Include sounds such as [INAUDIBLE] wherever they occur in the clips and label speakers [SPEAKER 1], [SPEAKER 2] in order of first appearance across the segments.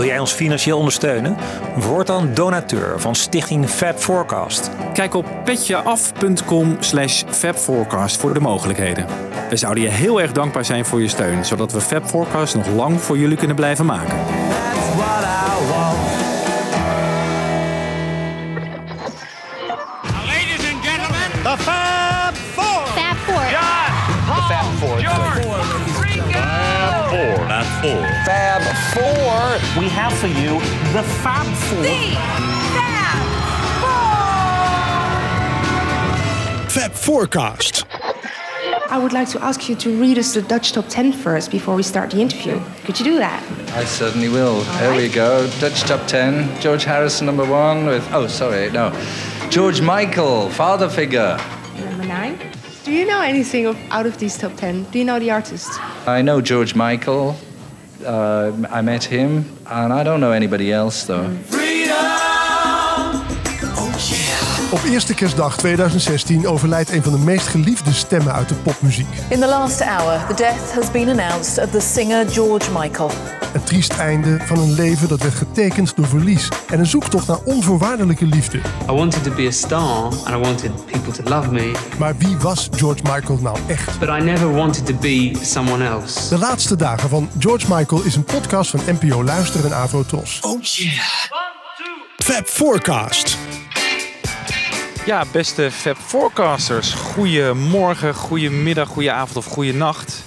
[SPEAKER 1] Wil jij ons financieel ondersteunen? Word dan donateur van Stichting Fab Forecast.
[SPEAKER 2] Kijk op petjeaf.com slash fabforecast voor de mogelijkheden. We zouden je heel erg dankbaar zijn voor je steun, zodat we Fab Forecast nog lang voor jullie kunnen blijven maken.
[SPEAKER 3] Ladies and gentlemen,
[SPEAKER 4] The Fab Four.
[SPEAKER 5] Fab Four.
[SPEAKER 3] Fab Four. George, Ringo.
[SPEAKER 4] Fab Four.
[SPEAKER 6] We have for you the Fab Four.
[SPEAKER 4] The Fab Four! Fab Forecast.
[SPEAKER 7] I would like to ask you to read us the Dutch top 10 first before we start the interview. Could you do that?
[SPEAKER 8] I certainly will. Here we go. Dutch top 10. George Harrison, number one, with. Oh, sorry, no. George Michael, father figure.
[SPEAKER 7] Number 9. Do you know anything of, out of these top 10? Do you know the artist?
[SPEAKER 8] I know George Michael. Uh, I met him, and I don't know anybody else, though.
[SPEAKER 4] Op eerste kerstdag 2016 overlijdt een van de meest geliefde stemmen uit de popmuziek.
[SPEAKER 9] In the last hour, the death has been announced of the singer George Michael.
[SPEAKER 4] Een triest einde van een leven dat werd getekend door verlies en een zoektocht naar onvoorwaardelijke liefde.
[SPEAKER 10] I wanted to be a star and I wanted people to love me,
[SPEAKER 4] Maar wie was George Michael nou echt?
[SPEAKER 10] but I never wanted to be someone else.
[SPEAKER 4] De laatste dagen van George Michael is een podcast van NPO Luister en Avro Tros.
[SPEAKER 3] One, two.
[SPEAKER 4] Fab Forecast.
[SPEAKER 2] Ja, beste Fab Forecasters. Goedemorgen, goedemiddag, goedenavond of goedenacht. Dit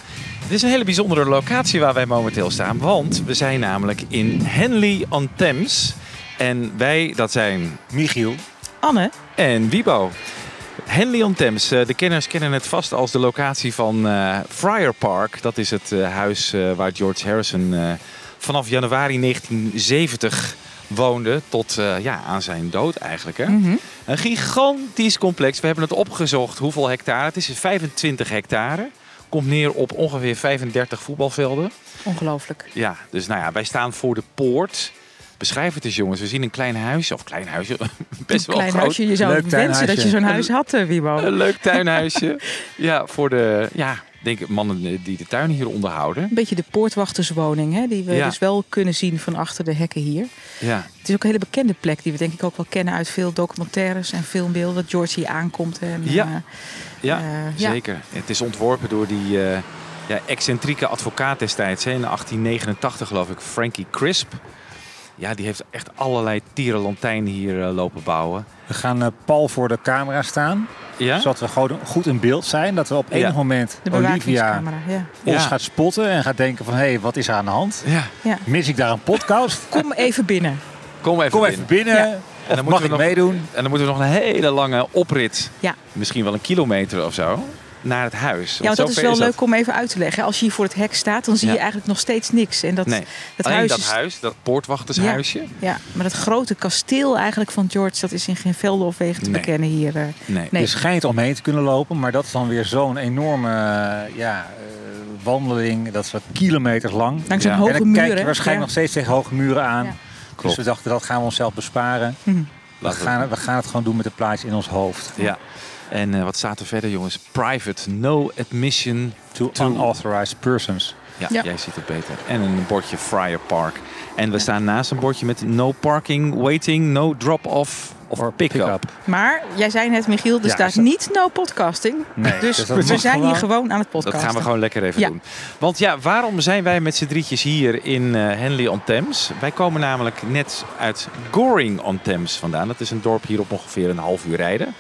[SPEAKER 2] is een hele bijzondere locatie waar wij momenteel staan. Want we zijn namelijk in Henley on Thames. En wij, dat zijn
[SPEAKER 1] Michiel.
[SPEAKER 11] Anne,
[SPEAKER 2] en Wibo. Henley on Thames, eh, de kenners kennen het vast als de locatie van eh Friar Park. Dat is het eh, huis eh, waar George Harrison eh, vanaf januari 1970 woonde tot eh, ja, aan zijn dood eigenlijk. Hè? Een gigantisch complex. We hebben het opgezocht hoeveel hectare. Het is 25 hectare. Komt neer op ongeveer 35 voetbalvelden.
[SPEAKER 11] ongelooflijk.
[SPEAKER 2] Ja, dus nou ja, wij staan voor de poort. Beschrijf het eens jongens. We zien een klein huisje. Of klein huisje. [LAUGHS] Best wel
[SPEAKER 11] Klein
[SPEAKER 2] groot.
[SPEAKER 11] huisje, je zou
[SPEAKER 1] Leuk
[SPEAKER 11] wensen dat je zo'n huis had, eh, Wibo.
[SPEAKER 2] Een leuk [LAUGHS] tuinhuisje. ja, voor de, ja, denk ik, mannen die de tuin hier onderhouden.
[SPEAKER 11] Een beetje de poortwachterswoning, hè, die we
[SPEAKER 2] Ja.
[SPEAKER 11] dus wel kunnen zien van achter de hekken hier.
[SPEAKER 2] Ja,
[SPEAKER 11] Het is ook een hele bekende plek die we denk ik ook wel kennen uit veel documentaires en filmbeelden. Dat George hier aankomt. En,
[SPEAKER 2] Ja.
[SPEAKER 11] eh,
[SPEAKER 2] ja,
[SPEAKER 11] Eh, ja.
[SPEAKER 2] zeker. Het is ontworpen door die eh, ja, excentrieke advocaat destijds. Hè, in 1889 geloof ik, Frankie Crisp. Ja, die heeft echt allerlei tierenlantijnen hier eh, lopen bouwen.
[SPEAKER 1] We gaan eh, pal voor de camera staan.
[SPEAKER 2] Ja?
[SPEAKER 1] Zodat we gewoon goed in beeld zijn. Dat we op enig
[SPEAKER 2] Ja.
[SPEAKER 1] moment
[SPEAKER 11] de
[SPEAKER 1] Olivia.
[SPEAKER 11] Ja.
[SPEAKER 1] ons
[SPEAKER 2] Ja.
[SPEAKER 1] gaat spotten. En gaat denken van, hé, hey, wat is er aan de hand?
[SPEAKER 2] Ja,
[SPEAKER 11] Ja.
[SPEAKER 1] Mis ik daar een podcast?
[SPEAKER 11] Kom even binnen.
[SPEAKER 2] kom even
[SPEAKER 1] Kom
[SPEAKER 2] binnen.
[SPEAKER 1] even binnen.
[SPEAKER 2] En
[SPEAKER 1] Of
[SPEAKER 2] dan
[SPEAKER 1] mag
[SPEAKER 2] moeten
[SPEAKER 1] ik
[SPEAKER 2] we nog-
[SPEAKER 1] meedoen?
[SPEAKER 2] En dan moeten we nog een hele lange oprit.
[SPEAKER 11] Ja.
[SPEAKER 2] Misschien wel een kilometer of zo. Naar het huis.
[SPEAKER 11] Ja, want dat is wel leuk om even uit te leggen. Als je hier voor het hek staat, dan zie je eigenlijk nog steeds niks. En dat,
[SPEAKER 2] Nee,
[SPEAKER 11] dat
[SPEAKER 2] alleen
[SPEAKER 11] huis
[SPEAKER 2] dat
[SPEAKER 11] is,
[SPEAKER 2] huis, dat poortwachtershuisje.
[SPEAKER 11] Ja, maar dat grote kasteel eigenlijk van George, dat is in geen velden of wegen te
[SPEAKER 2] Nee.
[SPEAKER 11] bekennen hier. eh.
[SPEAKER 2] Nee.
[SPEAKER 11] Nee.
[SPEAKER 1] Je schijnt omheen te kunnen lopen. Maar dat is dan weer zo'n enorme eh, ja, eh, wandeling. Dat is wat kilometers lang.
[SPEAKER 11] Een
[SPEAKER 2] Ja.
[SPEAKER 11] hoge
[SPEAKER 1] en dan kijk je waarschijnlijk nog steeds tegen hoge muren aan. Dus we dachten, dat gaan we onszelf besparen.
[SPEAKER 11] Mhm.
[SPEAKER 1] We gaan, het- we gaan het gewoon doen met de plaatjes in ons hoofd.
[SPEAKER 2] Ja. En eh, wat staat er verder, jongens? Private, no admission.
[SPEAKER 1] To,
[SPEAKER 2] To-
[SPEAKER 1] unauthorized persons.
[SPEAKER 2] Ja,
[SPEAKER 11] Ja.
[SPEAKER 2] jij ziet het beter. En een bordje Friar Park. En we staan naast een bordje met no parking, waiting, no drop-off of pick-up.
[SPEAKER 11] Maar jij zei net, Michiel, er
[SPEAKER 1] Ja,
[SPEAKER 11] staat
[SPEAKER 1] is dat-
[SPEAKER 11] niet no podcasting.
[SPEAKER 1] Nee,
[SPEAKER 11] dus
[SPEAKER 1] dus dat
[SPEAKER 11] we zijn hier
[SPEAKER 1] gewoon.
[SPEAKER 11] aan het
[SPEAKER 2] Dat
[SPEAKER 11] podcasten.
[SPEAKER 2] gaan we gewoon lekker even
[SPEAKER 11] Ja.
[SPEAKER 2] doen. Want ja, waarom zijn wij met z'n drietjes hier in eh, Henley on Thames? Wij komen namelijk net uit Goring on Thames vandaan. Dat is een dorp hier op ongeveer een half uur rijden.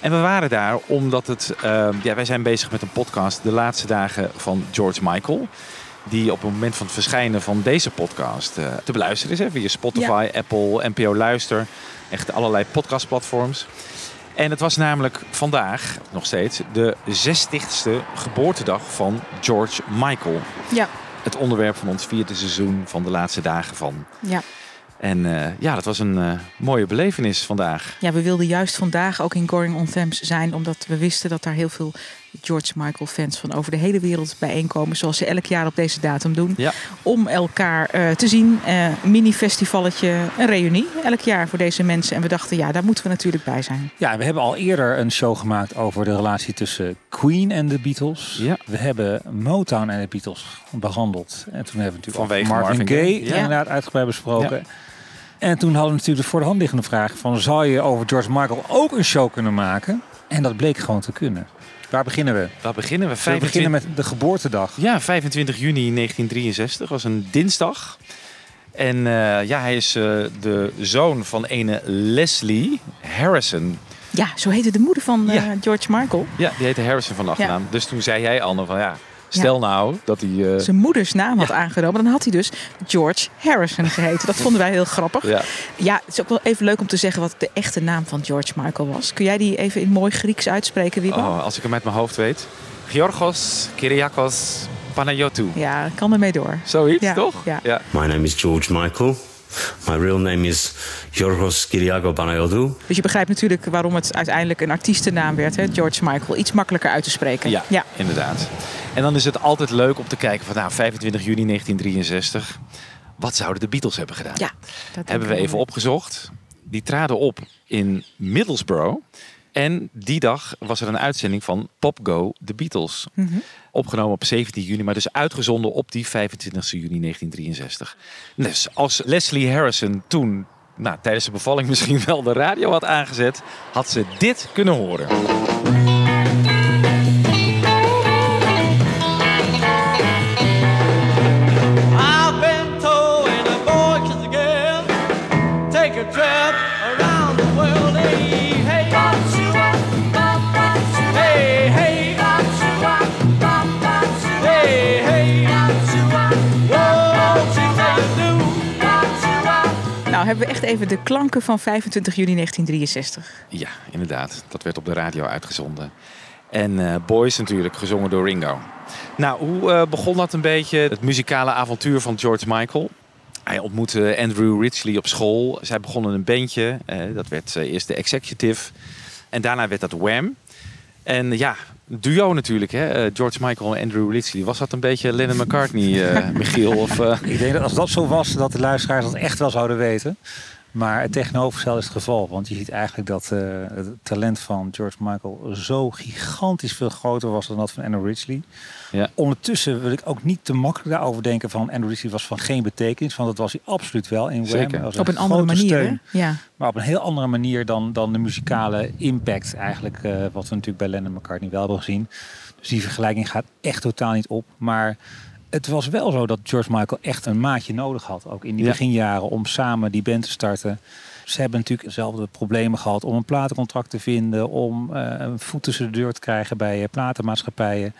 [SPEAKER 2] En we waren daar omdat het... eh, ja, wij zijn bezig met een podcast de laatste dagen van George Michael. Die op het moment van het verschijnen van deze podcast eh, te beluisteren is. Hè, via Spotify, Apple, NPO Luister. Echt allerlei podcastplatforms. En het was namelijk vandaag, nog steeds, de 60ste geboortedag van George Michael.
[SPEAKER 11] Ja,
[SPEAKER 2] Het onderwerp van ons vierde seizoen van de laatste dagen van.
[SPEAKER 11] ja.
[SPEAKER 2] En eh, ja, dat was een eh, mooie belevenis vandaag.
[SPEAKER 11] ja, we wilden juist vandaag ook in Goring on Thames zijn, omdat we wisten dat daar heel veel George Michael fans van over de hele wereld bijeenkomen. Zoals ze elk jaar op deze datum doen.
[SPEAKER 2] Ja.
[SPEAKER 11] Om elkaar eh, te zien. Eh, een mini-festivalletje, een reunie elk jaar voor deze mensen. En we dachten, ja, daar moeten we natuurlijk bij zijn.
[SPEAKER 1] Ja, we hebben al eerder een show gemaakt over de relatie tussen Queen en de Beatles.
[SPEAKER 2] Ja.
[SPEAKER 1] We hebben Motown en de Beatles behandeld. En toen hebben we natuurlijk
[SPEAKER 2] Vanwege
[SPEAKER 1] over Marvin,
[SPEAKER 2] Marvin
[SPEAKER 1] Gaye.
[SPEAKER 2] Ja.
[SPEAKER 1] inderdaad uitgebreid besproken. En toen hadden we natuurlijk de voor de hand liggende vraag van... zou je over George Michael ook een show kunnen maken? En dat bleek gewoon te kunnen. Waar beginnen we?
[SPEAKER 2] Waar beginnen we?
[SPEAKER 1] We
[SPEAKER 2] 25
[SPEAKER 1] beginnen met de geboortedag.
[SPEAKER 2] Ja, 25 juni 1963 was een dinsdag. En eh, ja, hij is eh, de zoon van ene Leslie Harrison.
[SPEAKER 11] Ja, zo heette de moeder van eh,
[SPEAKER 2] Ja.
[SPEAKER 11] George Michael.
[SPEAKER 2] Ja, die heette Harrison van de achternaam. Dus toen zei jij, Anne, van ja, stel nou dat hij... eh,
[SPEAKER 11] Zijn moeders naam had aangenomen. Dan had hij dus George Harrison geheten. Dat vonden wij heel grappig.
[SPEAKER 2] ja.
[SPEAKER 11] Ja, het is ook wel even leuk om te zeggen wat de echte naam van George Michael was. Kun jij die even in mooi Grieks uitspreken, Wiebo?
[SPEAKER 2] Oh, als ik hem uit mijn hoofd weet. Georgos Kyriakos Panayotou.
[SPEAKER 11] Ja, kan ermee door.
[SPEAKER 2] Zoiets,
[SPEAKER 11] Ja,
[SPEAKER 2] toch?
[SPEAKER 11] ja.
[SPEAKER 5] My name is George Michael. My real name is Yorgos Kyriago Panayotou.
[SPEAKER 11] Dus je begrijpt natuurlijk waarom het uiteindelijk een artiestennaam werd, hè? George Michael. Iets makkelijker uit te spreken.
[SPEAKER 2] Ja,
[SPEAKER 11] ja.
[SPEAKER 2] inderdaad. En dan is het altijd leuk om te kijken van nou, 25 juni 1963. Wat zouden de Beatles hebben gedaan?
[SPEAKER 11] Ja, dat
[SPEAKER 2] hebben we even opgezocht. Die traden op in Middlesbrough. En die dag was er een uitzending van Pop Go The Beatles.
[SPEAKER 11] Mhm.
[SPEAKER 2] Opgenomen op 17 juni, maar dus uitgezonden op die 25 juni 1963. Dus als Leslie Harrison toen nou, tijdens de bevalling [LAUGHS] misschien wel de radio had aangezet, had ze dit kunnen horen.
[SPEAKER 11] Hebben echt even de klanken van 25 juni 1963.
[SPEAKER 2] Ja, inderdaad. Dat werd op de radio uitgezonden. En eh, Boys natuurlijk, gezongen door Ringo. Nou, hoe eh, begon dat een beetje? Het muzikale avontuur van George Michael. Hij ontmoette Andrew Ridgely op school. Zij begonnen een bandje. eh, dat werd eerst de Executive. En daarna werd dat Wham. En ja, duo natuurlijk. Hè? eh, George Michael en Andrew Ridgely. Was dat een beetje Lennon McCartney, eh, [LAUGHS] Michiel? Of, eh,
[SPEAKER 1] Ik denk dat als dat zo was, dat de luisteraars dat echt wel zouden weten. Maar het tegenovergestelde is het geval. Want je ziet eigenlijk dat het talent van George Michael zo gigantisch veel groter was dan dat van Andrew Ridgely.
[SPEAKER 2] Ja.
[SPEAKER 1] Ondertussen wil ik ook niet te makkelijk daarover denken van Andrew was van geen betekenis. Want dat was hij absoluut wel in Wham.
[SPEAKER 11] Op een andere
[SPEAKER 1] grote
[SPEAKER 11] manier? Ja.
[SPEAKER 1] Maar op een heel andere manier dan, dan de muzikale impact eigenlijk. eh, wat we natuurlijk bij Lennon McCartney wel hebben gezien. Dus die vergelijking gaat echt totaal niet op. Maar het was wel zo dat George Michael echt een maatje nodig had. Ook in die
[SPEAKER 2] Ja.
[SPEAKER 1] beginjaren om samen die band te starten. Ze hebben natuurlijk dezelfde problemen gehad om een platencontract te vinden. Om eh, een voet tussen de deur te krijgen bij eh, platenmaatschappijen.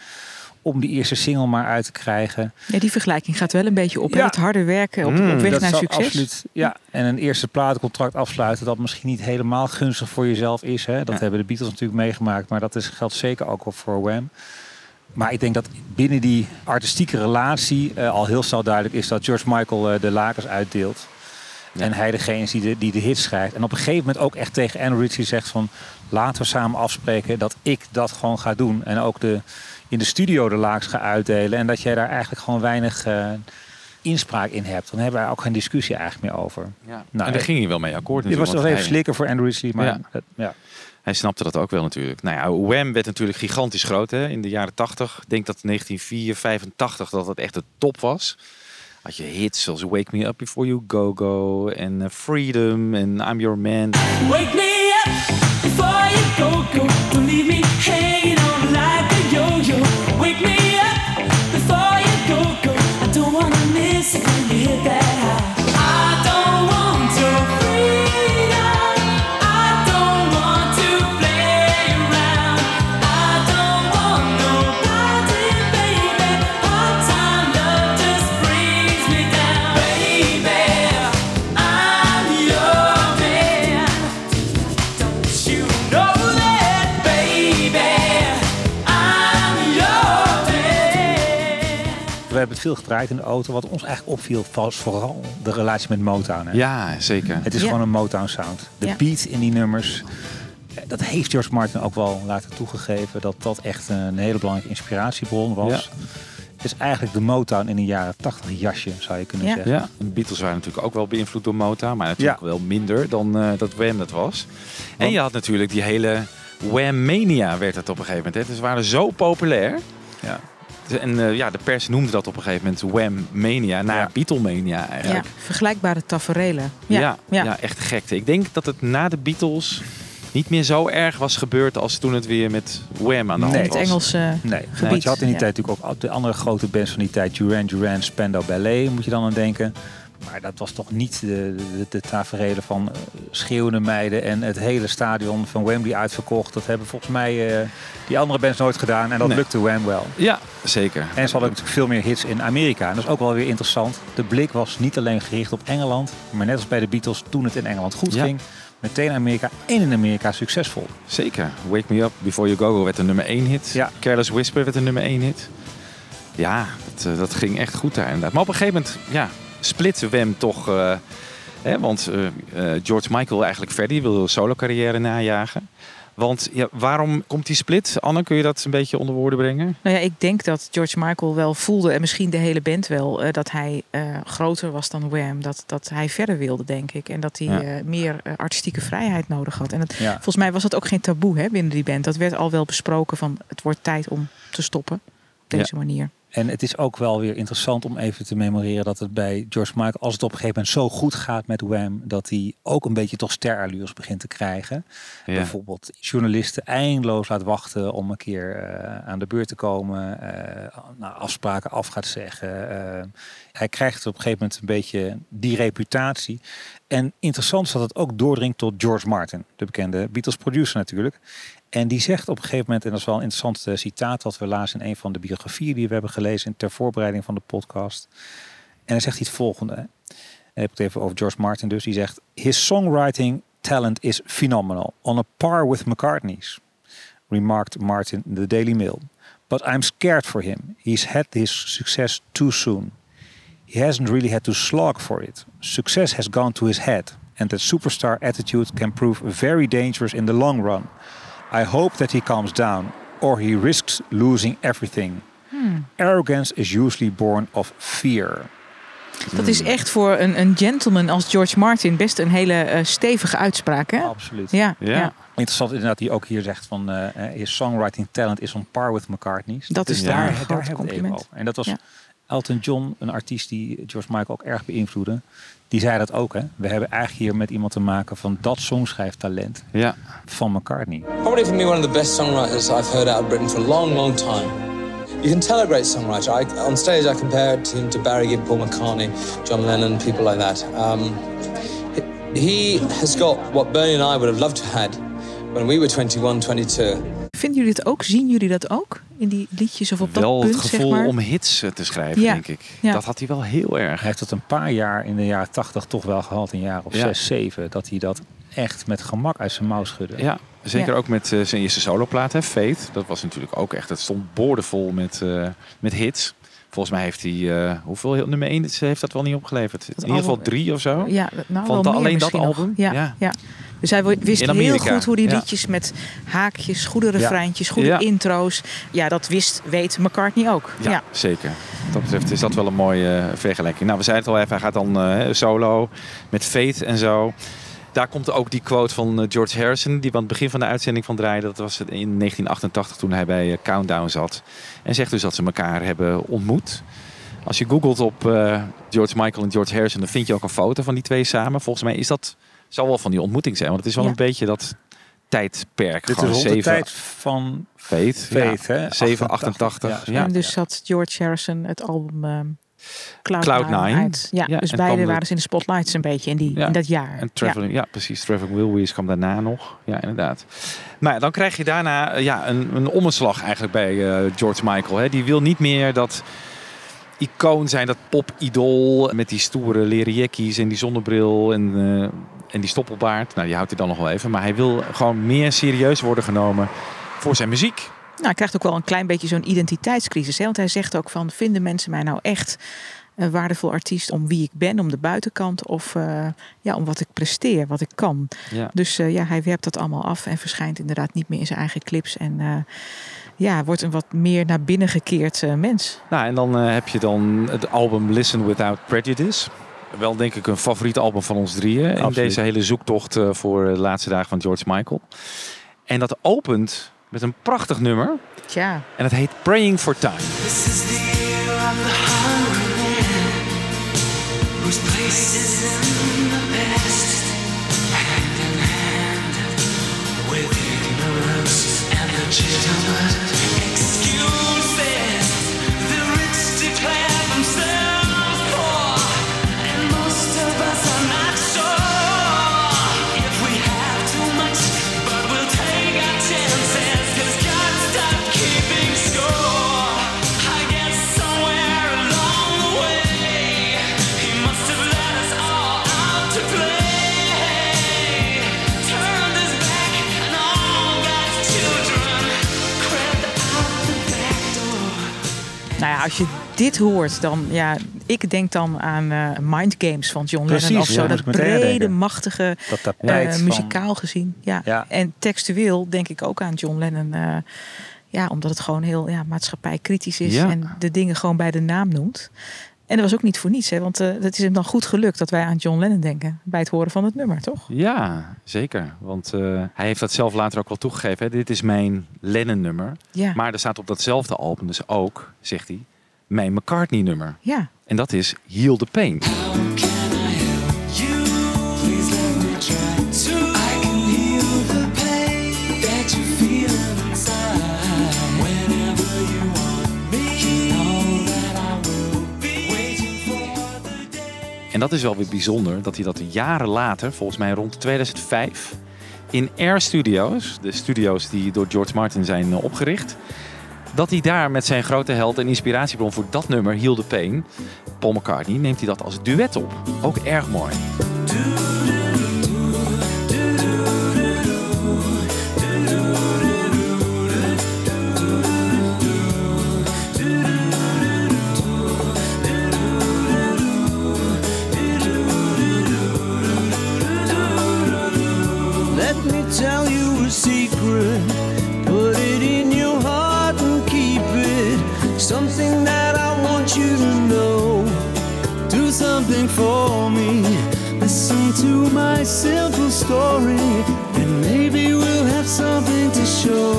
[SPEAKER 1] Om die eerste single maar uit te krijgen.
[SPEAKER 11] ja, die vergelijking gaat wel een beetje op.
[SPEAKER 1] Ja.
[SPEAKER 11] Het harde werken op,
[SPEAKER 2] Mm,
[SPEAKER 11] op weg
[SPEAKER 1] Dat
[SPEAKER 11] naar succes.
[SPEAKER 1] Absoluut, ja. En een eerste platencontract afsluiten dat misschien niet helemaal gunstig voor jezelf is. Hè. Dat
[SPEAKER 2] Ja.
[SPEAKER 1] hebben de Beatles natuurlijk meegemaakt, maar dat is, geldt zeker ook wel voor Wham. Maar ik denk dat binnen die artistieke relatie eh, al heel snel duidelijk is dat George Michael eh, de lakens uitdeelt.
[SPEAKER 2] Ja.
[SPEAKER 1] En hij degene is die de, die de hits schrijft. En op een gegeven moment ook echt tegen Andrew Ridgely zegt van... laten we samen afspreken dat ik dat gewoon ga doen. En ook de, in de studio de laaks ga uitdelen. En dat jij daar eigenlijk gewoon weinig eh, inspraak in hebt. Dan hebben we ook geen discussie eigenlijk meer over.
[SPEAKER 2] ja.
[SPEAKER 1] Nou,
[SPEAKER 2] en daar ging hij wel mee akkoord.
[SPEAKER 1] Dit was nog even
[SPEAKER 2] hij-
[SPEAKER 1] slikken voor Andrew Ridgely. Maar
[SPEAKER 2] Ja.
[SPEAKER 1] ja. ja.
[SPEAKER 2] Hij snapte dat ook wel natuurlijk. Nou ja, Wham werd natuurlijk gigantisch groot hè, in de jaren 80. Ik denk dat 1984, 85 dat het echt de top was. Had je hits zoals Wake Me Up Before You Go Go en eh, Freedom en I'm Your Man.
[SPEAKER 12] Wake me up before you go, go. Leave me
[SPEAKER 1] hebben het veel gedraaid in de auto. Wat ons eigenlijk opviel was vooral de relatie met Motown. Hè?
[SPEAKER 2] Ja, zeker.
[SPEAKER 1] Het is
[SPEAKER 11] Ja.
[SPEAKER 1] gewoon een Motown sound. De
[SPEAKER 11] Ja.
[SPEAKER 1] beat in die nummers. dat heeft George Martin ook wel laten toegegeven. Dat dat echt een hele belangrijke inspiratiebron was. Het is eigenlijk de Motown in een jaren 80 jasje, zou je kunnen
[SPEAKER 11] Ja.
[SPEAKER 1] zeggen.
[SPEAKER 2] Ja, de Beatles waren natuurlijk ook wel beïnvloed door Motown, maar natuurlijk wel minder dan eh, dat Wham dat was. En je had natuurlijk die hele Wham-mania werd het op een gegeven moment. Hè. Dus ze waren zo populair.
[SPEAKER 1] Ja.
[SPEAKER 2] En eh, ja, de pers noemde dat op een gegeven moment Wham-mania, na Beatlemania eigenlijk.
[SPEAKER 11] Ja, vergelijkbare taferelen.
[SPEAKER 2] Ja,
[SPEAKER 11] Ja,
[SPEAKER 2] ja.
[SPEAKER 11] ja.
[SPEAKER 2] echt gekte. Ik denk dat het na de Beatles niet meer zo erg was gebeurd als toen het weer met Wham aan de hand
[SPEAKER 1] Nee.
[SPEAKER 2] was.
[SPEAKER 11] Het Engelse
[SPEAKER 1] Nee,
[SPEAKER 11] gebied.
[SPEAKER 1] want je had in die
[SPEAKER 11] ja.
[SPEAKER 1] tijd natuurlijk ook de andere grote bands van die tijd. Duran Duran, Spandau Ballet, moet je dan aan denken. Maar dat was toch niet de, de, de taferelen van eh, schreeuwende meiden en het hele stadion van Wembley uitverkocht. Dat hebben volgens mij eh, die andere bands nooit gedaan en dat
[SPEAKER 2] Nee.
[SPEAKER 1] lukte Wham wel.
[SPEAKER 2] Ja, zeker.
[SPEAKER 1] En ze hadden natuurlijk veel meer hits in Amerika. En dat is ook wel weer interessant. De blik was niet alleen gericht op Engeland, maar net als bij de Beatles toen het in Engeland goed
[SPEAKER 2] Ja.
[SPEAKER 1] ging. Meteen Amerika en in Amerika succesvol.
[SPEAKER 2] Zeker. Wake Me Up Before You Go Go werd een nummer 1 hit.
[SPEAKER 1] Ja.
[SPEAKER 2] Careless Whisper werd een nummer 1 hit. Ja, dat, eh, dat ging echt goed daar inderdaad. Maar op een gegeven moment ja, splitste Wem toch... eh, hè, want eh, eh, George Michael eigenlijk verder. Die wilde een solo carrière najagen. Want ja, waarom komt die split? Anne, kun je dat een beetje onder woorden brengen?
[SPEAKER 11] Nou ja, ik denk dat George Michael wel voelde, en misschien de hele band wel, dat hij groter was dan Wham. Dat, dat hij verder wilde, denk ik. En dat hij
[SPEAKER 2] Ja.
[SPEAKER 11] meer artistieke vrijheid nodig had. En
[SPEAKER 1] Ja.
[SPEAKER 11] volgens mij was dat ook geen taboe hè, binnen die band. Dat werd al wel besproken van het wordt tijd om te stoppen op deze manier.
[SPEAKER 1] En het is ook wel weer interessant om even te memoreren dat het bij George Michael, als het op een gegeven moment zo goed gaat met Wham, dat hij ook een beetje toch sterallures begint te krijgen.
[SPEAKER 2] Ja.
[SPEAKER 1] Bijvoorbeeld journalisten eindeloos laat wachten om een keer eh, aan de beurt te komen, eh afspraken af gaat zeggen. Eh, hij krijgt op een gegeven moment een beetje die reputatie. En interessant is dat het ook doordringt tot George Martin, de bekende Beatles producer natuurlijk. En die zegt op een gegeven moment, en dat is wel een interessant eh, citaat wat we lazen in een van de biografieën die we hebben gelezen ter voorbereiding van de podcast. En hij zegt hij het volgende. Dan heb het even over George Martin dus. Die zegt, his songwriting talent is phenomenal, on a par with McCartney's, remarked Martin in the Daily Mail. But I'm scared for him. He's had his success too soon. He hasn't really had to slog for it. Success has gone to his head, and that superstar attitude can prove very dangerous in the long run. I hope that he calms down, or he risks losing everything.
[SPEAKER 11] Hmm.
[SPEAKER 1] Arrogance is usually born of fear.
[SPEAKER 11] Dat is echt voor een, een gentleman als George Martin best een hele eh, stevige uitspraak. Hè?
[SPEAKER 1] Absoluut.
[SPEAKER 11] Ja, ja.
[SPEAKER 1] Interessant inderdaad, die ook hier zegt van eh eh, his songwriting talent is on par with McCartney's.
[SPEAKER 11] Dat is daar
[SPEAKER 1] daar,
[SPEAKER 11] een
[SPEAKER 1] daar
[SPEAKER 11] groot
[SPEAKER 1] hebben we het even
[SPEAKER 11] compliment.
[SPEAKER 1] over. En dat was
[SPEAKER 11] Ja.
[SPEAKER 1] Elton John, een artiest die George Michael ook erg beïnvloedde. Die zei dat ook. Hè? We hebben eigenlijk hier met iemand te maken van dat songschrijftalent
[SPEAKER 2] Ja.
[SPEAKER 1] van McCartney.
[SPEAKER 13] Probably for me one of the best songwriters I've heard out of Britain for a long, long time. You can tell a great songwriter. I, on stage, I compared him to Barry Gibb, Paul McCartney, John Lennon, people like that. Um, he, he has got what Bernie and I would have loved to had when we were 21, 22.
[SPEAKER 11] Vinden jullie het ook? Zien jullie dat ook? In die liedjes of op dat
[SPEAKER 2] wel
[SPEAKER 11] punt,
[SPEAKER 2] het gevoel
[SPEAKER 11] zeg maar?
[SPEAKER 2] om hits eh, te schrijven,
[SPEAKER 11] Ja.
[SPEAKER 2] denk ik.
[SPEAKER 11] Ja.
[SPEAKER 2] Dat had hij wel heel erg.
[SPEAKER 1] Hij heeft het een paar jaar in de jaren 80 toch wel gehad, een jaar of
[SPEAKER 2] Ja.
[SPEAKER 1] zes, zeven. Dat hij dat echt met gemak uit zijn mouw schudde.
[SPEAKER 2] Ja, zeker
[SPEAKER 11] Ja.
[SPEAKER 2] ook met eh, zijn eerste soloplaat, hè, Fate. Dat was natuurlijk ook echt, het stond boordevol met, eh, met hits. Volgens mij heeft hij, eh, hoeveel nummer 1 heeft dat wel niet opgeleverd? In ieder geval drie of zo.
[SPEAKER 11] Ja, nou,
[SPEAKER 2] Van
[SPEAKER 11] meer
[SPEAKER 2] alleen dat album?
[SPEAKER 11] Ja,
[SPEAKER 2] Ja.
[SPEAKER 11] ja. Dus hij wist heel goed hoe die liedjes met haakjes, goede refreintjes, goede intro's. Ja, dat wist, weet McCartney ook.
[SPEAKER 2] Ja, zeker. Wat dat betreft is dat wel een mooie eh, vergelijking. Nou, we zeiden het al even, hij gaat dan eh, solo met Fate en zo. Daar komt ook die quote van eh, George Harrison, die we aan het begin van de uitzending van draaide. Dat was in 1988 toen hij bij Countdown zat. En zegt dus dat ze elkaar hebben ontmoet. Als je googelt op George Michael en George Harrison, dan vind je ook een foto van die twee samen. Volgens mij is dat, zal wel van die ontmoeting zijn, want het is wel
[SPEAKER 11] Ja.
[SPEAKER 2] een beetje dat tijdperk.
[SPEAKER 1] Dit is
[SPEAKER 2] Gewoon
[SPEAKER 1] rond de tijd van
[SPEAKER 2] Fate,
[SPEAKER 1] Fate,
[SPEAKER 2] ja.
[SPEAKER 1] hè?
[SPEAKER 2] 7,
[SPEAKER 1] 88,
[SPEAKER 2] 88.
[SPEAKER 1] ja.
[SPEAKER 2] Ja,
[SPEAKER 11] En dus zat George Harrison het album ehm Cloud,
[SPEAKER 2] Cloud
[SPEAKER 11] Nine
[SPEAKER 2] Nine.
[SPEAKER 11] uit. Ja,
[SPEAKER 2] Ja,
[SPEAKER 11] dus beide waren ze in de spotlights een beetje in, die,
[SPEAKER 2] Ja.
[SPEAKER 11] in dat jaar.
[SPEAKER 2] En Traveling, ja. precies. Traveling Wilburys kwam daarna nog. Ja, inderdaad. Maar dan krijg je daarna eh, ja, een, een omslag eigenlijk bij eh, George Michael. Hè. Die wil niet meer dat icoon zijn, dat pop-idool met die stoere leren jackies en die zonnebril en, eh, en die stoppelbaard. Nou, die houdt hij dan nog wel even. Maar hij wil gewoon meer serieus worden genomen voor zijn muziek.
[SPEAKER 11] Nou, hij krijgt ook wel een klein beetje zo'n identiteitscrisis. Hè? Want hij zegt ook van, vinden mensen mij nou echt een waardevol artiest om wie ik ben, om de buitenkant of eh, ja, om wat ik presteer, wat ik kan.
[SPEAKER 2] Ja.
[SPEAKER 11] Dus eh, ja, hij werpt dat allemaal af en verschijnt inderdaad niet meer in zijn eigen clips. En eh, ja, wordt een wat meer naar binnen gekeerd mens.
[SPEAKER 2] Nou, en dan heb je dan het album Listen Without Prejudice. Wel denk ik een favoriet album van ons drieën. In deze hele zoektocht eh, voor de laatste dagen van George Michael. En dat opent met een prachtig nummer.
[SPEAKER 11] Tja.
[SPEAKER 2] En het heet Praying for Time.
[SPEAKER 12] This is the year of the hungry man whose place is in the past, hand in hand with ignorance and legitimate excuses.
[SPEAKER 11] Als je dit hoort, dan ja, ik denk dan aan eh, Mind Games van John
[SPEAKER 1] Precies,
[SPEAKER 11] Lennon of zo.
[SPEAKER 1] ja,
[SPEAKER 11] dat brede,
[SPEAKER 1] denken.
[SPEAKER 11] machtige,
[SPEAKER 1] Dat
[SPEAKER 11] eh,
[SPEAKER 1] van-
[SPEAKER 11] muzikaal gezien. Ja.
[SPEAKER 1] Ja.
[SPEAKER 11] En textueel denk ik ook aan John Lennon. eh, ja, omdat het gewoon heel ja, maatschappijkritisch is
[SPEAKER 2] Ja.
[SPEAKER 11] en de dingen gewoon bij de naam noemt. En dat was ook niet voor niets, hè, want het is hem dan goed gelukt dat wij aan John Lennon denken bij het horen van het nummer, toch?
[SPEAKER 2] Ja, zeker. Want hij heeft dat zelf later ook wel toegegeven. Hè. Dit is mijn Lennon-nummer.
[SPEAKER 11] Ja.
[SPEAKER 2] Maar er staat op datzelfde album dus ook, zegt hij, mijn McCartney-nummer.
[SPEAKER 11] Ja.
[SPEAKER 2] En dat is Heal the Pain. En dat is wel weer bijzonder dat hij dat jaren later, volgens mij rond 2005, in Air Studios, de studio's die door George Martin zijn eh, opgericht, dat hij daar met zijn grote held en inspiratiebron voor dat nummer, Heal the Pain, Paul McCartney, neemt hij dat als duet op. Ook erg mooi.
[SPEAKER 12] Simple story. And maybe we'll have something to show.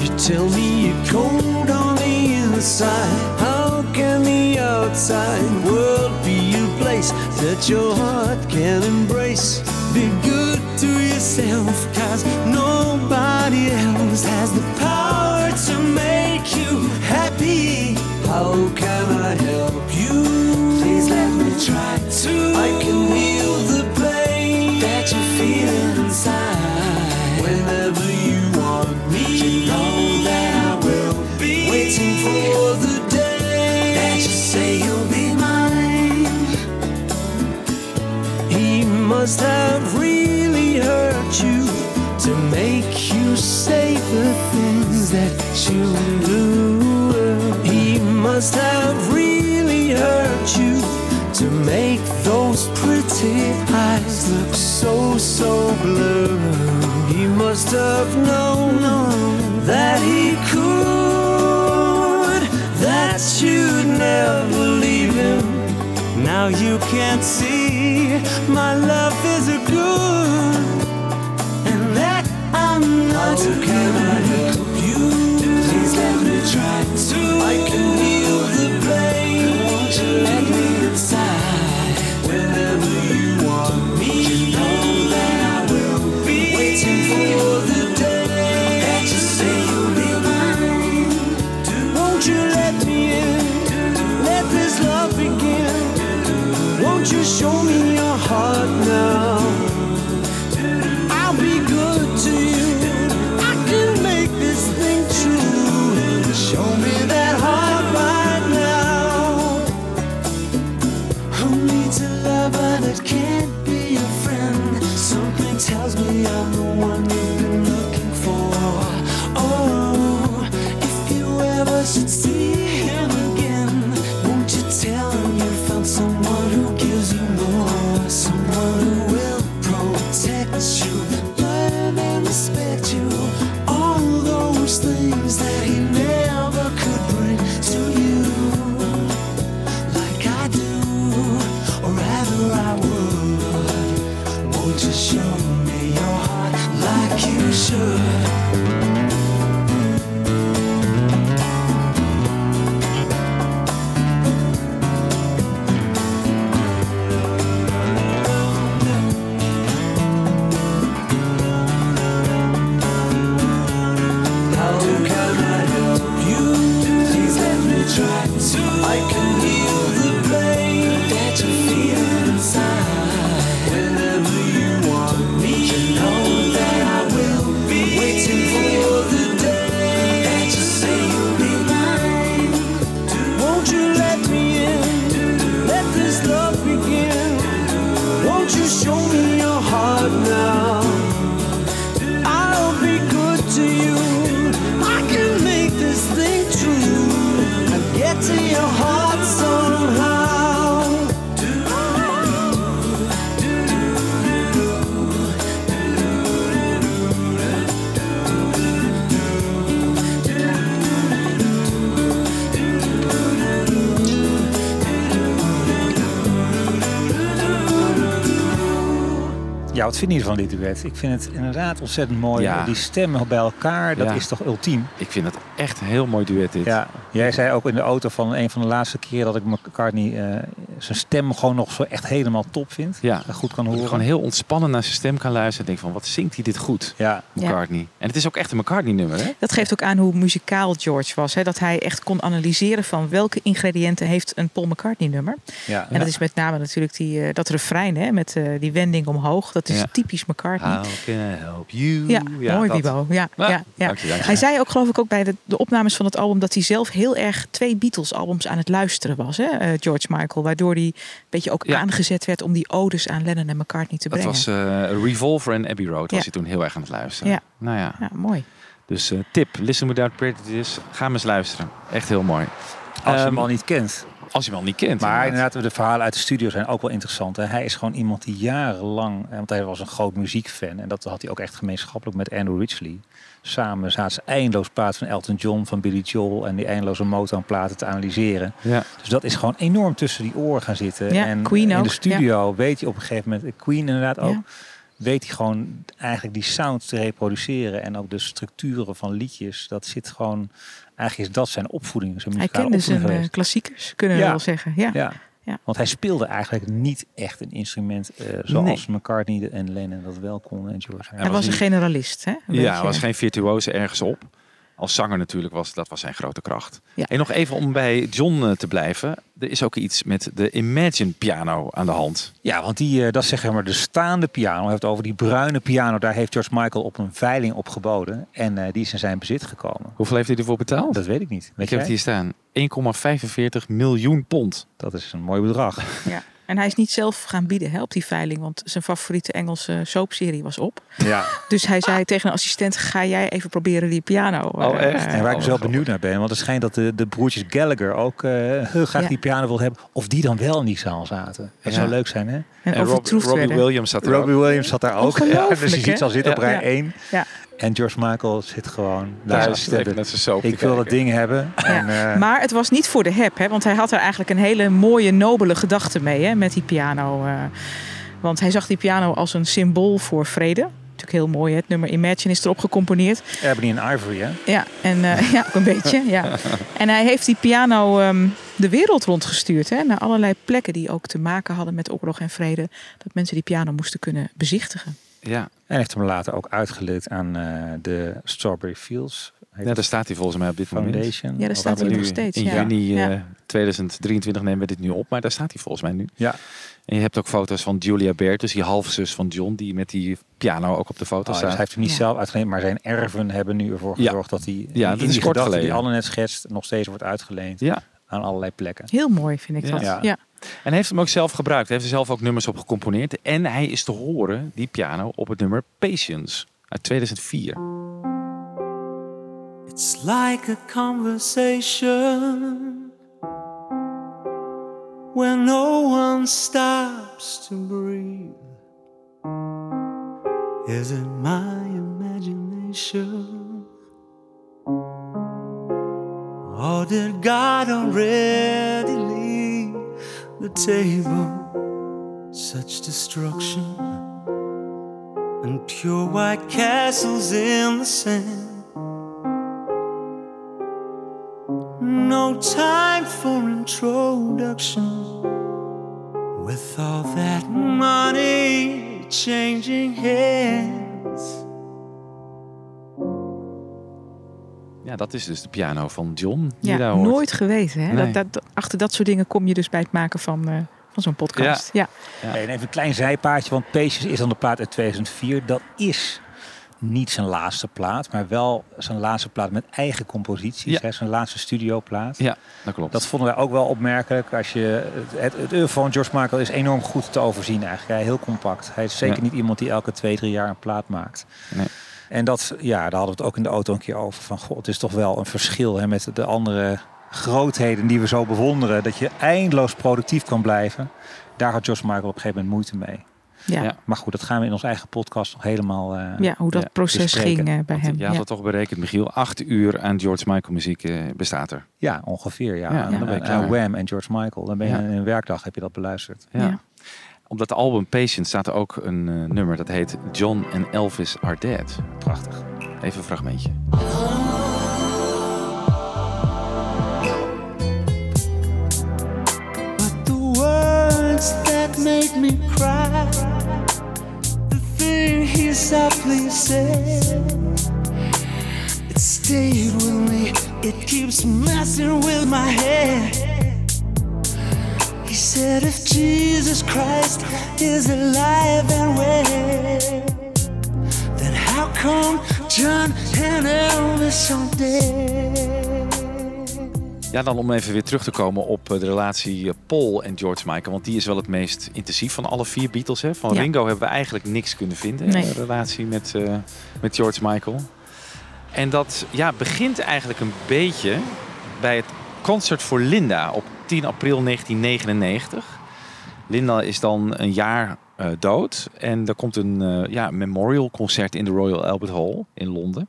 [SPEAKER 12] You tell me you're cold on the inside. How can the outside world be a place that your heart can embrace? Be good to yourself, cause nobody else has the power to make you happy. How can I help you? Please let me try to. Must have really hurt you to make you say the things that you do. He must have really hurt you to make those pretty eyes look so, so blue. He must have known that he could, that you'd never leave him. Now you can't see my love is a good and that I'm not How
[SPEAKER 1] vind je van dit duet? Ik vind het inderdaad ontzettend mooi.
[SPEAKER 2] Ja.
[SPEAKER 1] Die stemmen bij elkaar, dat
[SPEAKER 2] Ja.
[SPEAKER 1] is toch ultiem?
[SPEAKER 2] Ik vind het echt een heel mooi duet dit.
[SPEAKER 1] Ja, jij zei ook in de auto van een van de laatste keren dat ik McCartney eh, zijn stem gewoon nog zo echt helemaal top vind.
[SPEAKER 2] Ja.
[SPEAKER 1] Goed kan
[SPEAKER 2] Dat ik
[SPEAKER 1] horen.
[SPEAKER 2] gewoon heel ontspannen naar zijn stem kan luisteren. En denk van, wat zingt hij dit goed?
[SPEAKER 1] Ja.
[SPEAKER 2] McCartney. En het is ook echt een McCartney-nummer, hè?
[SPEAKER 11] Dat geeft ook aan hoe muzikaal George was. Hè? Dat hij echt kon analyseren van welke ingrediënten heeft een Paul McCartney nummer.
[SPEAKER 1] Ja.
[SPEAKER 11] En dat is met name natuurlijk die, eh, dat refrein hè? met eh, die wending omhoog. Dat is
[SPEAKER 2] Ja.
[SPEAKER 11] typisch McCartney.
[SPEAKER 2] How can I help you?
[SPEAKER 11] Ja, mooi. Bibo. Ja, ja, ja. Hij zei ook geloof ik ook bij de, de opnames van het album dat hij zelf heel erg twee Beatles albums aan het luisteren was. Hè? eh, George Michael. Waardoor hij een beetje ook aangezet werd om die odes aan Lennon en McCartney te
[SPEAKER 2] Dat
[SPEAKER 11] brengen.
[SPEAKER 2] was eh, Revolver en Abbey Road. Was
[SPEAKER 11] Ja.
[SPEAKER 2] hij toen heel erg aan het luisteren.
[SPEAKER 11] Ja.
[SPEAKER 2] Nou ja.
[SPEAKER 11] ja, mooi.
[SPEAKER 2] Dus eh, tip, Listen Without Prejudice. Ga hem eens luisteren. Echt heel mooi.
[SPEAKER 1] Als je
[SPEAKER 2] Ehm,
[SPEAKER 1] hem al niet kent.
[SPEAKER 2] Als je hem al niet kent.
[SPEAKER 1] Maar
[SPEAKER 2] inderdaad.
[SPEAKER 1] inderdaad, de verhalen uit de studio zijn ook wel interessant. Hè. Hij is gewoon iemand die jarenlang, want hij was een groot muziekfan. En dat had hij ook echt gemeenschappelijk met Andrew Ridgely. Samen zaten ze eindeloos platen van Elton John, van Billy Joel en die eindeloze Motown platen te analyseren.
[SPEAKER 2] Ja.
[SPEAKER 1] Dus dat is gewoon enorm tussen die oren gaan zitten.
[SPEAKER 11] Ja,
[SPEAKER 1] en
[SPEAKER 11] Queen
[SPEAKER 1] in
[SPEAKER 11] ook,
[SPEAKER 1] de studio weet je op een gegeven moment, Queen inderdaad ook,
[SPEAKER 11] Ja.
[SPEAKER 1] weet hij gewoon eigenlijk die sound te reproduceren. En ook de structuren van liedjes. Dat zit gewoon, eigenlijk is dat zijn opvoeding. Zijn
[SPEAKER 11] Hij
[SPEAKER 1] muzikale
[SPEAKER 11] kende zijn eh,
[SPEAKER 1] geweest.
[SPEAKER 11] klassiekers, kunnen we wel zeggen. Ja.
[SPEAKER 1] Ja. Want hij speelde eigenlijk niet echt een instrument eh, zoals McCartney en Lennon dat wel konden en George.
[SPEAKER 11] Hij was een generalist. Hè? Een
[SPEAKER 2] Ja,
[SPEAKER 11] beetje.
[SPEAKER 2] hij was geen virtuose ergens op. Als zanger natuurlijk was dat was zijn grote kracht.
[SPEAKER 11] Ja.
[SPEAKER 2] En nog even om bij John eh, te blijven. Er is ook iets met de Imagine piano aan de hand.
[SPEAKER 1] Ja, want die, eh, dat is zeg maar de staande piano. Hij heeft het over die bruine piano. Daar heeft George Michael op een veiling op geboden. En eh, die is in zijn bezit gekomen.
[SPEAKER 2] Hoeveel heeft hij ervoor betaald?
[SPEAKER 1] Dat weet ik niet. Weet
[SPEAKER 2] Ik heb het hier staan. 1,45 miljoen pond.
[SPEAKER 1] Dat is een mooi bedrag.
[SPEAKER 11] Ja. En hij is niet zelf gaan bieden hè, op die veiling, want zijn favoriete Engelse soapserie was op.
[SPEAKER 1] Ja.
[SPEAKER 11] Dus hij zei tegen een assistent: Ga jij even proberen die piano?
[SPEAKER 2] Oh,
[SPEAKER 11] eh,
[SPEAKER 2] echt?
[SPEAKER 1] En waar ik dus wel benieuwd naar ben. Want het schijnt dat de, de broertjes Gallagher ook eh, heel graag
[SPEAKER 11] Ja.
[SPEAKER 1] die piano wilden hebben. Of die dan wel in die zaal zaten. Dat
[SPEAKER 2] Ja.
[SPEAKER 1] zou leuk zijn, hè?
[SPEAKER 11] En,
[SPEAKER 2] En Rob-
[SPEAKER 11] overtroefd
[SPEAKER 2] Robbie
[SPEAKER 11] werden.
[SPEAKER 2] Williams zat er
[SPEAKER 1] Robbie
[SPEAKER 2] ook.
[SPEAKER 1] Williams zat daar ook. [LAUGHS]
[SPEAKER 11] Ongelooflijk,
[SPEAKER 1] dus je ziet al zitten op
[SPEAKER 11] Ja.
[SPEAKER 1] rij
[SPEAKER 11] Ja.
[SPEAKER 1] 1.
[SPEAKER 11] Ja.
[SPEAKER 1] En George Michael zit gewoon
[SPEAKER 2] Daar
[SPEAKER 1] Ik wil dat ding hebben. En, eh,
[SPEAKER 11] Maar het was niet voor de heb, hè, want hij had er eigenlijk een hele mooie, nobele gedachte mee hè, met die piano. eh. want hij zag die piano als een symbool voor vrede. Natuurlijk heel mooi, hè? het nummer Imagine is erop gecomponeerd.
[SPEAKER 1] Ebony en Ivory, hè?
[SPEAKER 11] Ja, en eh, [LAUGHS] ja, ook een beetje. Ja. [LAUGHS] En hij heeft die piano ehm, de wereld rondgestuurd. Hè, naar allerlei plekken die ook te maken hadden met oorlog en vrede. Dat mensen die piano moesten kunnen bezichtigen.
[SPEAKER 2] Ja.
[SPEAKER 1] En heeft hem later ook uitgeleend aan eh, de Strawberry Fields
[SPEAKER 2] ja, daar staat hij volgens mij op dit moment.
[SPEAKER 1] Foundation.
[SPEAKER 11] Ja, daar staat hij nog steeds.
[SPEAKER 2] In
[SPEAKER 11] ja.
[SPEAKER 2] juni eh,
[SPEAKER 11] Ja.
[SPEAKER 2] 2023 nemen we dit nu op, maar daar staat hij volgens mij nu.
[SPEAKER 1] Ja.
[SPEAKER 2] En je hebt ook foto's van Julia Baird, dus die halfzus van John, die met die piano ook op de foto
[SPEAKER 1] Oh, dus
[SPEAKER 2] staat.
[SPEAKER 1] hij heeft hem niet
[SPEAKER 11] Ja.
[SPEAKER 1] zelf uitgeleend, maar zijn erven hebben nu ervoor
[SPEAKER 2] Ja.
[SPEAKER 1] gezorgd dat hij
[SPEAKER 2] Ja,
[SPEAKER 1] in
[SPEAKER 2] dat is
[SPEAKER 1] die gedachte die
[SPEAKER 2] geleden.
[SPEAKER 1] Anne net schetst nog steeds wordt uitgeleend
[SPEAKER 2] Ja.
[SPEAKER 1] Aan allerlei plekken.
[SPEAKER 11] Heel mooi vind ik
[SPEAKER 2] Ja.
[SPEAKER 11] dat.
[SPEAKER 1] Ja.
[SPEAKER 11] Ja.
[SPEAKER 2] En hij heeft hem ook zelf gebruikt. Hij heeft er zelf ook nummers op gecomponeerd. En hij is te horen, die piano, op het nummer Patience uit 2004.
[SPEAKER 12] It's like a conversation where no one stops to breathe. Is it my imagination? Or did God already leave the table? Such destruction and pure white castles in the sand. No time for introduction. With all that money changing hands.
[SPEAKER 2] Ja, dat is dus de piano van John. Die je
[SPEAKER 11] Ja,
[SPEAKER 2] daar hoort.
[SPEAKER 11] nooit geweten. Hè?
[SPEAKER 2] Nee.
[SPEAKER 11] Dat, dat, achter dat soort dingen kom je dus bij het maken van, eh, van zo'n podcast. Ja.
[SPEAKER 1] Hey, en even een klein zijpaadje, want Patience is dan de plaat uit 2004. Dat is niet zijn laatste plaat, maar wel zijn laatste plaat met eigen composities.
[SPEAKER 2] Ja.
[SPEAKER 1] Hè, zijn laatste studioplaat.
[SPEAKER 2] Ja, dat klopt.
[SPEAKER 1] Dat vonden wij ook wel opmerkelijk. Als je, het, het, van George Michael is enorm goed te overzien eigenlijk. Hij, heel compact. Hij is zeker
[SPEAKER 2] Ja.
[SPEAKER 1] niet iemand die elke twee, drie jaar een plaat maakt.
[SPEAKER 2] Nee.
[SPEAKER 1] En dat, ja, daar hadden we het ook in de auto een keer over. Van, god, het is toch wel een verschil hè, met de andere grootheden die we zo bewonderen. Dat je eindeloos productief kan blijven. Daar had George Michael op een gegeven moment moeite mee.
[SPEAKER 11] Ja.
[SPEAKER 2] Ja.
[SPEAKER 1] Maar goed, dat gaan we in onze eigen podcast nog helemaal eh,
[SPEAKER 11] Ja, hoe dat
[SPEAKER 2] Ja,
[SPEAKER 11] proces
[SPEAKER 1] bespreken.
[SPEAKER 11] ging eh, bij hem.
[SPEAKER 2] Je had
[SPEAKER 11] Ja.
[SPEAKER 2] het toch berekend, Michiel. Acht uur aan George Michael muziek eh, bestaat er.
[SPEAKER 1] Ja, ongeveer. Ja.
[SPEAKER 2] Ja, dan ben je
[SPEAKER 1] En- Wham en George Michael. Dan ben je
[SPEAKER 2] Ja.
[SPEAKER 1] in een werkdag heb je dat beluisterd.
[SPEAKER 2] Ja. Op dat album Patient staat er ook een eh, nummer dat heet John and Elvis Are Dead.
[SPEAKER 1] Prachtig.
[SPEAKER 2] Even een fragmentje.
[SPEAKER 12] But the words that made me cry, the thing he softly said, it stayed with me. It keeps messing with my head. He said, if Jesus Christ is alive and well, then how come John and Elvis are dead?
[SPEAKER 2] Ja, dan om even weer terug te komen op eh, de relatie eh, Paul en George Michael. Want die is wel het meest intensief van alle vier Beatles. Hè? Van
[SPEAKER 11] Ja.
[SPEAKER 2] Ringo hebben we eigenlijk niks kunnen vinden.
[SPEAKER 11] Nee.
[SPEAKER 2] In relatie met, eh, met George Michael. En dat ja, begint eigenlijk een beetje bij het Concert voor Linda op 10 april 1999. Linda is dan een jaar eh, dood. En er komt een eh, ja, memorial concert in de Royal Albert Hall in Londen.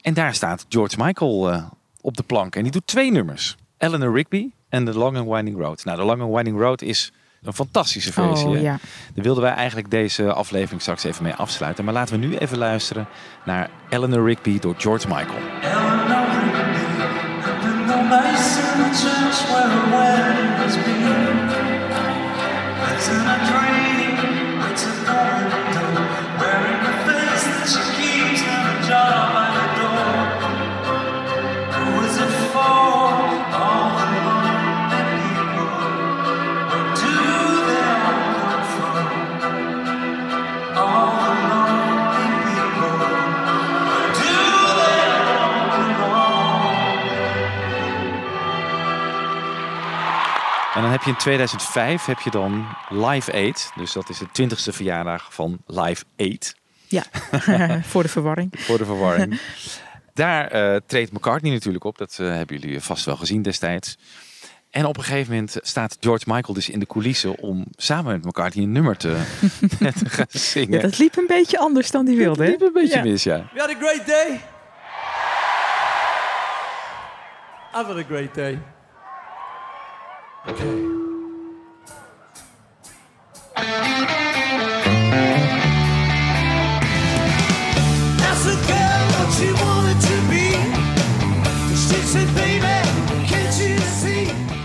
[SPEAKER 2] En daar staat George Michael eh, op de plank. En die doet twee nummers. Eleanor Rigby en The Long and Winding Road. Nou, The Long and Winding Road is een fantastische versie.
[SPEAKER 11] Oh,
[SPEAKER 2] hè?
[SPEAKER 11] ja.
[SPEAKER 2] Daar wilden wij eigenlijk deze aflevering straks even mee afsluiten. Maar laten we nu even luisteren naar Eleanor Rigby door George Michael. En dan heb je in 2005 heb je dan Live Aid. Dus dat is de 20ste verjaardag van Live Aid.
[SPEAKER 11] Ja, [LAUGHS] voor de verwarring.
[SPEAKER 2] Voor de verwarring. Daar eh, treedt McCartney natuurlijk op. Dat eh, hebben jullie vast wel gezien destijds. En op een gegeven moment staat George Michael dus in de coulissen om samen met McCartney een nummer te, [LAUGHS] te gaan zingen.
[SPEAKER 11] Ja, dat liep een beetje anders dan die wilde. hè?
[SPEAKER 2] liep een beetje
[SPEAKER 11] Ja.
[SPEAKER 2] mis, ja.
[SPEAKER 14] We had a great day. I've had a great day.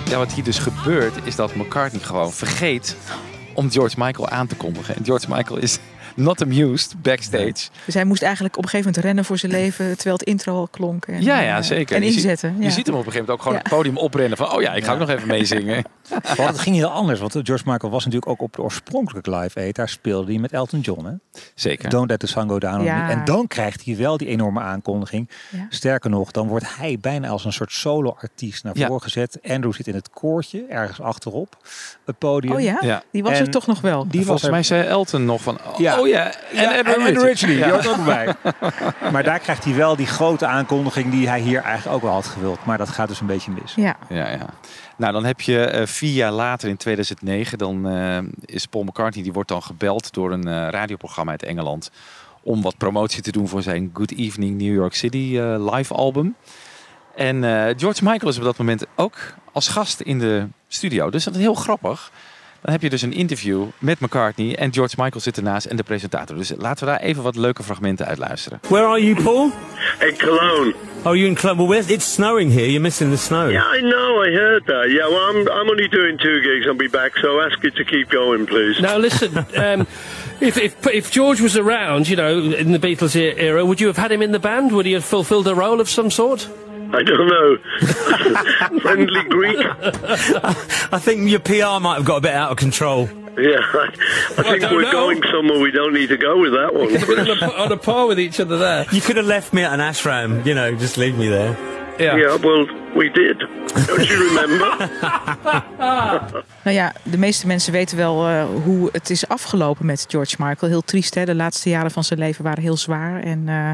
[SPEAKER 2] Ja, wat hier dus gebeurt is dat McCartney gewoon vergeet om George Michael aan te kondigen. En George Michael is not amused backstage.
[SPEAKER 11] Dus hij moest eigenlijk op een gegeven moment rennen voor zijn leven, terwijl het intro al klonk. En,
[SPEAKER 2] Ja, ja,
[SPEAKER 11] eh,
[SPEAKER 2] zeker.
[SPEAKER 11] En
[SPEAKER 2] Je ziet-
[SPEAKER 11] inzetten.
[SPEAKER 2] Je ziet hem op een gegeven moment ook gewoon het podium oprennen van... oh ja, ik ga ook nog even meezingen. [LAUGHS] [LAUGHS]
[SPEAKER 1] Want het ging heel anders, want George Michael was natuurlijk ook op de oorspronkelijke Live Aid. Daar speelde hij met Elton John. Hè?
[SPEAKER 2] Zeker.
[SPEAKER 1] Don't let the sun go down
[SPEAKER 11] Ja.
[SPEAKER 1] En dan krijgt hij wel die enorme aankondiging.
[SPEAKER 11] Ja.
[SPEAKER 1] Sterker nog, dan wordt hij bijna als een soort solo-artiest naar
[SPEAKER 2] Ja.
[SPEAKER 1] voren gezet. Andrew zit in het koortje, ergens achterop het podium.
[SPEAKER 11] Oh ja?
[SPEAKER 2] Ja.
[SPEAKER 11] Die was
[SPEAKER 1] En
[SPEAKER 11] er toch nog wel.
[SPEAKER 1] Die was
[SPEAKER 2] Volgens
[SPEAKER 1] er
[SPEAKER 2] mij zei Elton nog van... oh
[SPEAKER 1] Ja.
[SPEAKER 2] oh en
[SPEAKER 1] Andrew Ridgely, die hoort ook bij. [LAUGHS] maar daar krijgt hij wel die grote aankondiging die hij hier eigenlijk ook wel had gewild. Maar dat gaat dus een beetje mis.
[SPEAKER 11] Ja.
[SPEAKER 2] Ja, ja. Nou, dan heb je eh, vier jaar later in 2009, dan eh, is Paul McCartney, die wordt dan gebeld door een eh, radioprogramma uit Engeland om wat promotie te doen voor zijn Good Evening New York City eh, live album. En George Michael is op dat moment ook als gast in de studio. Dus dat is heel grappig. Dan heb je dus een interview met McCartney en George Michael zit ernaast en de presentator. Dus laten we daar even wat leuke fragmenten uit luisteren.
[SPEAKER 15] Where are you, Paul?
[SPEAKER 16] In Cologne.
[SPEAKER 15] Oh, you're in Cologne. Well, where's- it's snowing here. You're missing the snow.
[SPEAKER 16] Yeah, I know. I heard that. Yeah, well, I'm I'm only doing two gigs. I'll be back, so ask you to keep going, please.
[SPEAKER 15] Now listen, [LAUGHS] um, if, if if George was around, you know, in the Beatles e- era, would you have had him in the band? Would he have fulfilled a role of some sort?
[SPEAKER 16] I don't know. [LAUGHS] Friendly Greek.
[SPEAKER 15] I think your PR might have got a bit out of control.
[SPEAKER 16] Yeah, I, I think
[SPEAKER 15] don't
[SPEAKER 16] we're
[SPEAKER 15] know.
[SPEAKER 16] going somewhere we don't need to go with that one. Chris.
[SPEAKER 15] on, a, on a par with each other there. You could have left me at an ashram, you know, just leave me there.
[SPEAKER 16] Yeah, well, we did. Don't you remember? [LAUGHS]
[SPEAKER 11] Nou ja, de meeste mensen weten wel eh, hoe het is afgelopen met George Michael. Heel triest, hè? De laatste jaren van zijn leven waren heel zwaar. En eh,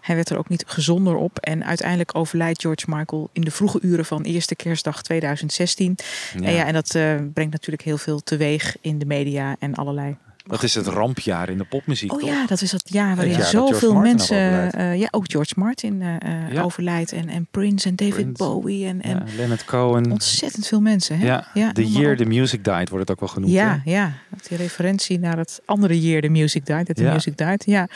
[SPEAKER 11] hij werd er ook niet gezonder op. En uiteindelijk overlijdt George Michael in de vroege uren van eerste kerstdag 2016.
[SPEAKER 2] Ja.
[SPEAKER 11] En, ja, en dat eh, brengt natuurlijk heel veel teweeg in de media en allerlei
[SPEAKER 2] Dat is het rampjaar in de popmuziek.
[SPEAKER 11] Oh
[SPEAKER 2] toch?
[SPEAKER 11] ja, dat is dat jaar waarin
[SPEAKER 2] Het jaar George
[SPEAKER 11] zoveel mensen. eh, ja, ook George Martin eh, eh,
[SPEAKER 2] Ja.
[SPEAKER 11] overlijdt. En, en Prince en David
[SPEAKER 2] Prince.
[SPEAKER 11] Bowie. En, en
[SPEAKER 2] Ja, Leonard Cohen.
[SPEAKER 11] ontzettend veel mensen. Hè?
[SPEAKER 2] Ja,
[SPEAKER 11] Ja,
[SPEAKER 2] The Year the Music Died wordt het ook wel genoemd.
[SPEAKER 11] Ja,
[SPEAKER 2] hè?
[SPEAKER 11] ja. Die referentie naar het andere Year the Music Died. Dat the. Music Died. Ja.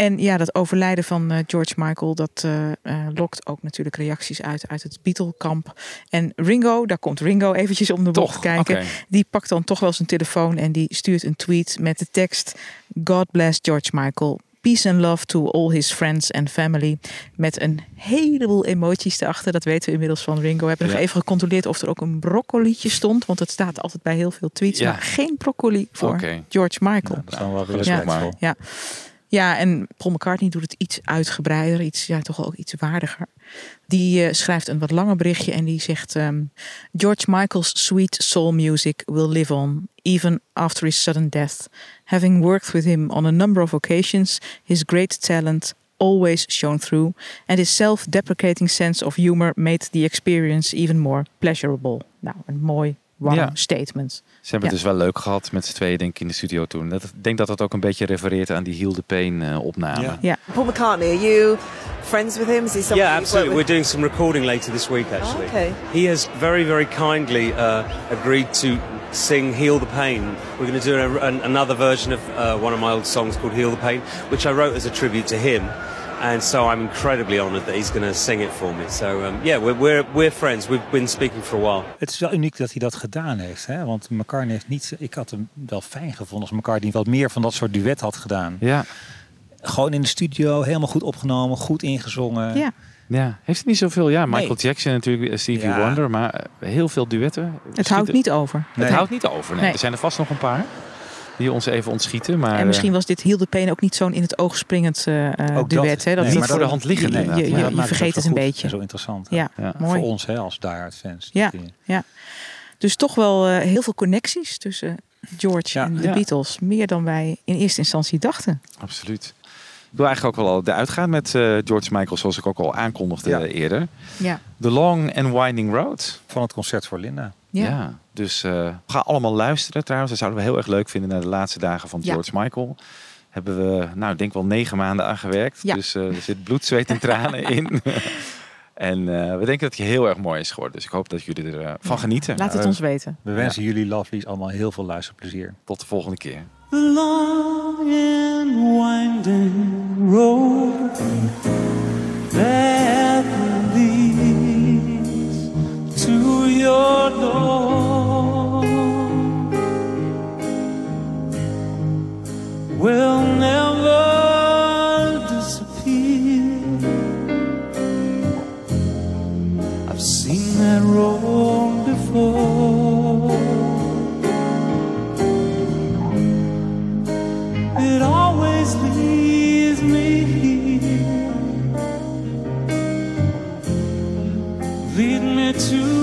[SPEAKER 11] En ja, dat overlijden van eh, George Michael, dat eh, eh, lokt ook natuurlijk reacties uit uit het Beatle-kamp. En Ringo, daar komt Ringo eventjes om de bocht kijken. Die pakt dan toch wel zijn telefoon en die stuurt een tweet met de tekst: God bless George Michael. Peace and love to all his friends and family. Met een heleboel emoties erachter. Dat weten we inmiddels van Ringo. We hebben nog
[SPEAKER 2] Ja.
[SPEAKER 11] even gecontroleerd of er ook een broccolietje stond. Want het staat altijd bij heel veel tweets.
[SPEAKER 2] Ja.
[SPEAKER 11] Maar geen broccoli voor. George Michael.
[SPEAKER 1] dat is dan wel weer
[SPEAKER 11] ja,
[SPEAKER 1] respectvol.
[SPEAKER 11] ja. Ja, en Paul McCartney doet het iets uitgebreider. Iets, ja, toch ook iets waardiger. Die eh, schrijft een wat langer berichtje en die zegt... ehm, George Michael's sweet soul music will live on, even after his sudden death. Having worked with him on a number of occasions, his great talent always shone through, and his self-deprecating sense of humor made the experience even more pleasurable. Nou, een mooi, warm
[SPEAKER 2] Ja.
[SPEAKER 11] statement.
[SPEAKER 2] Ze hebben
[SPEAKER 11] Ja.
[SPEAKER 2] het dus wel leuk gehad met z'n tweeën, denk ik, in de studio toen. Dat, ik denk dat dat ook een beetje refereert aan die Heal the Pain eh, opname.
[SPEAKER 11] Ja.
[SPEAKER 17] Paul McCartney, are you friends with him? Is he somebody
[SPEAKER 18] Yeah,
[SPEAKER 17] you've
[SPEAKER 18] absolutely. We're doing some recording later this week, actually.
[SPEAKER 17] okay.
[SPEAKER 18] He has very, very kindly uh, agreed to sing "Heal the Pain." We're going to do a, an, another version of uh, one of my old songs called "Heal the Pain," which I wrote as a tribute to him. And so I'm incredibly honoured that he's going to sing it for me. So um, yeah, we're, we're we're friends. We've been speaking for a while.
[SPEAKER 1] Het is wel uniek dat hij dat gedaan heeft. Hè? Want McCartney heeft niet... Ik had hem wel fijn gevonden als McCartney wat meer van dat soort duet had gedaan.
[SPEAKER 2] Ja.
[SPEAKER 1] Gewoon in de studio, helemaal goed opgenomen, goed ingezongen.
[SPEAKER 11] Ja.
[SPEAKER 2] Ja, heeft hij niet zoveel. Ja, Michael
[SPEAKER 1] Nee.
[SPEAKER 2] Jackson natuurlijk, eh, Stevie
[SPEAKER 1] Ja.
[SPEAKER 2] Wonder, maar eh, heel veel duetten.
[SPEAKER 11] Het houdt niet over.
[SPEAKER 2] Het houdt niet over. Nee.
[SPEAKER 11] Nee.
[SPEAKER 2] Er zijn er vast nog een paar die ons even ontschieten. Maar,
[SPEAKER 11] En misschien
[SPEAKER 2] eh,
[SPEAKER 11] was dit the Pain ook niet zo'n in het oog springend eh, eh,
[SPEAKER 1] Ook
[SPEAKER 11] duet.
[SPEAKER 1] dat.
[SPEAKER 11] hè? Dat
[SPEAKER 1] Nee,
[SPEAKER 11] is
[SPEAKER 1] maar
[SPEAKER 11] voor
[SPEAKER 1] de hand liggend
[SPEAKER 11] Je, je, je, vergeet
[SPEAKER 1] het
[SPEAKER 11] een
[SPEAKER 1] goed
[SPEAKER 11] beetje.
[SPEAKER 1] zo interessant?
[SPEAKER 11] Ja,
[SPEAKER 2] Ja.
[SPEAKER 11] mooi.
[SPEAKER 1] Voor ons hè, als diehard fans.
[SPEAKER 11] Ja, ja. Dus toch wel eh, heel veel connecties tussen George en de
[SPEAKER 2] Ja.
[SPEAKER 11] Beatles. Meer dan wij in eerste instantie dachten.
[SPEAKER 2] Absoluut. Ik wil eigenlijk ook wel al eruit gaan met eh, George Michael, zoals ik ook al aankondigde
[SPEAKER 1] Ja.
[SPEAKER 2] eerder.
[SPEAKER 11] Ja.
[SPEAKER 2] The Long and Winding Road.
[SPEAKER 1] Van het concert voor Linda.
[SPEAKER 11] Ja.
[SPEAKER 2] dus eh ga allemaal luisteren trouwens. Dat zouden we heel erg leuk vinden naar de laatste dagen van
[SPEAKER 11] Ja.
[SPEAKER 2] George Michael. Hebben we, nou, ik denk wel negen maanden aan gewerkt.
[SPEAKER 11] Ja.
[SPEAKER 2] Dus eh, er zit bloed, zweet en tranen in. [LAUGHS] en eh, we denken dat het heel erg mooi is geworden. Dus ik hoop dat jullie ervan van genieten.
[SPEAKER 11] Laat het
[SPEAKER 2] Eh,
[SPEAKER 11] ons weten.
[SPEAKER 1] We wensen jullie lovelies allemaal heel veel luisterplezier.
[SPEAKER 2] Tot de volgende keer.
[SPEAKER 12] The long and winding road that your door will never disappear. I've seen that road before. It always leads me here. Lead me to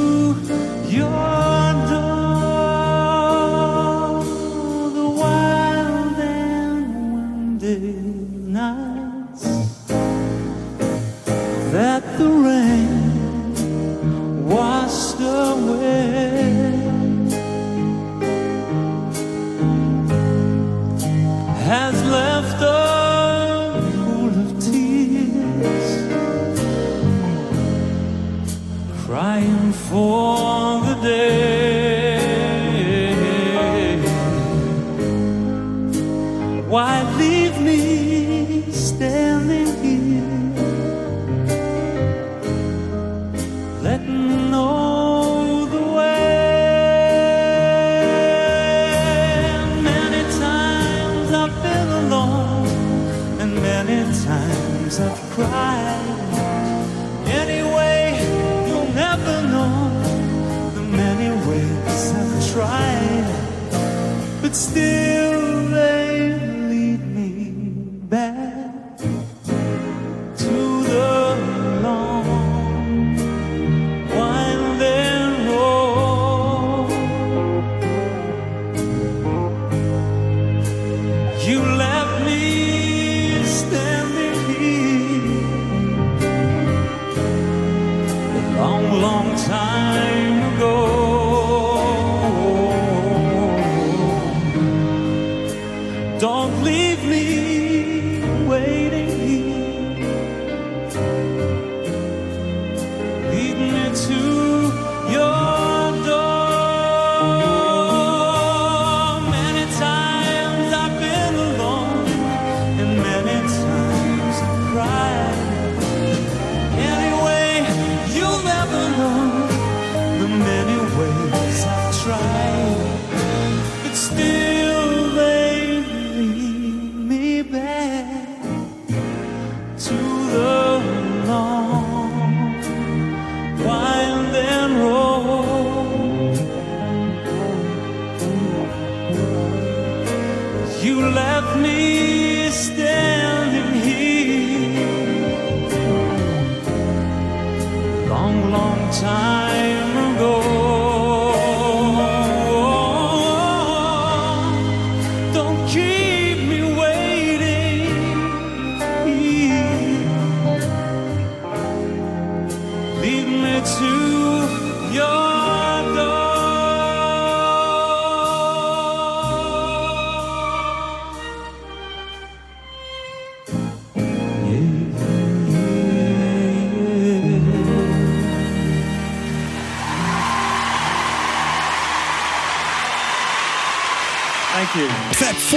[SPEAKER 12] You left me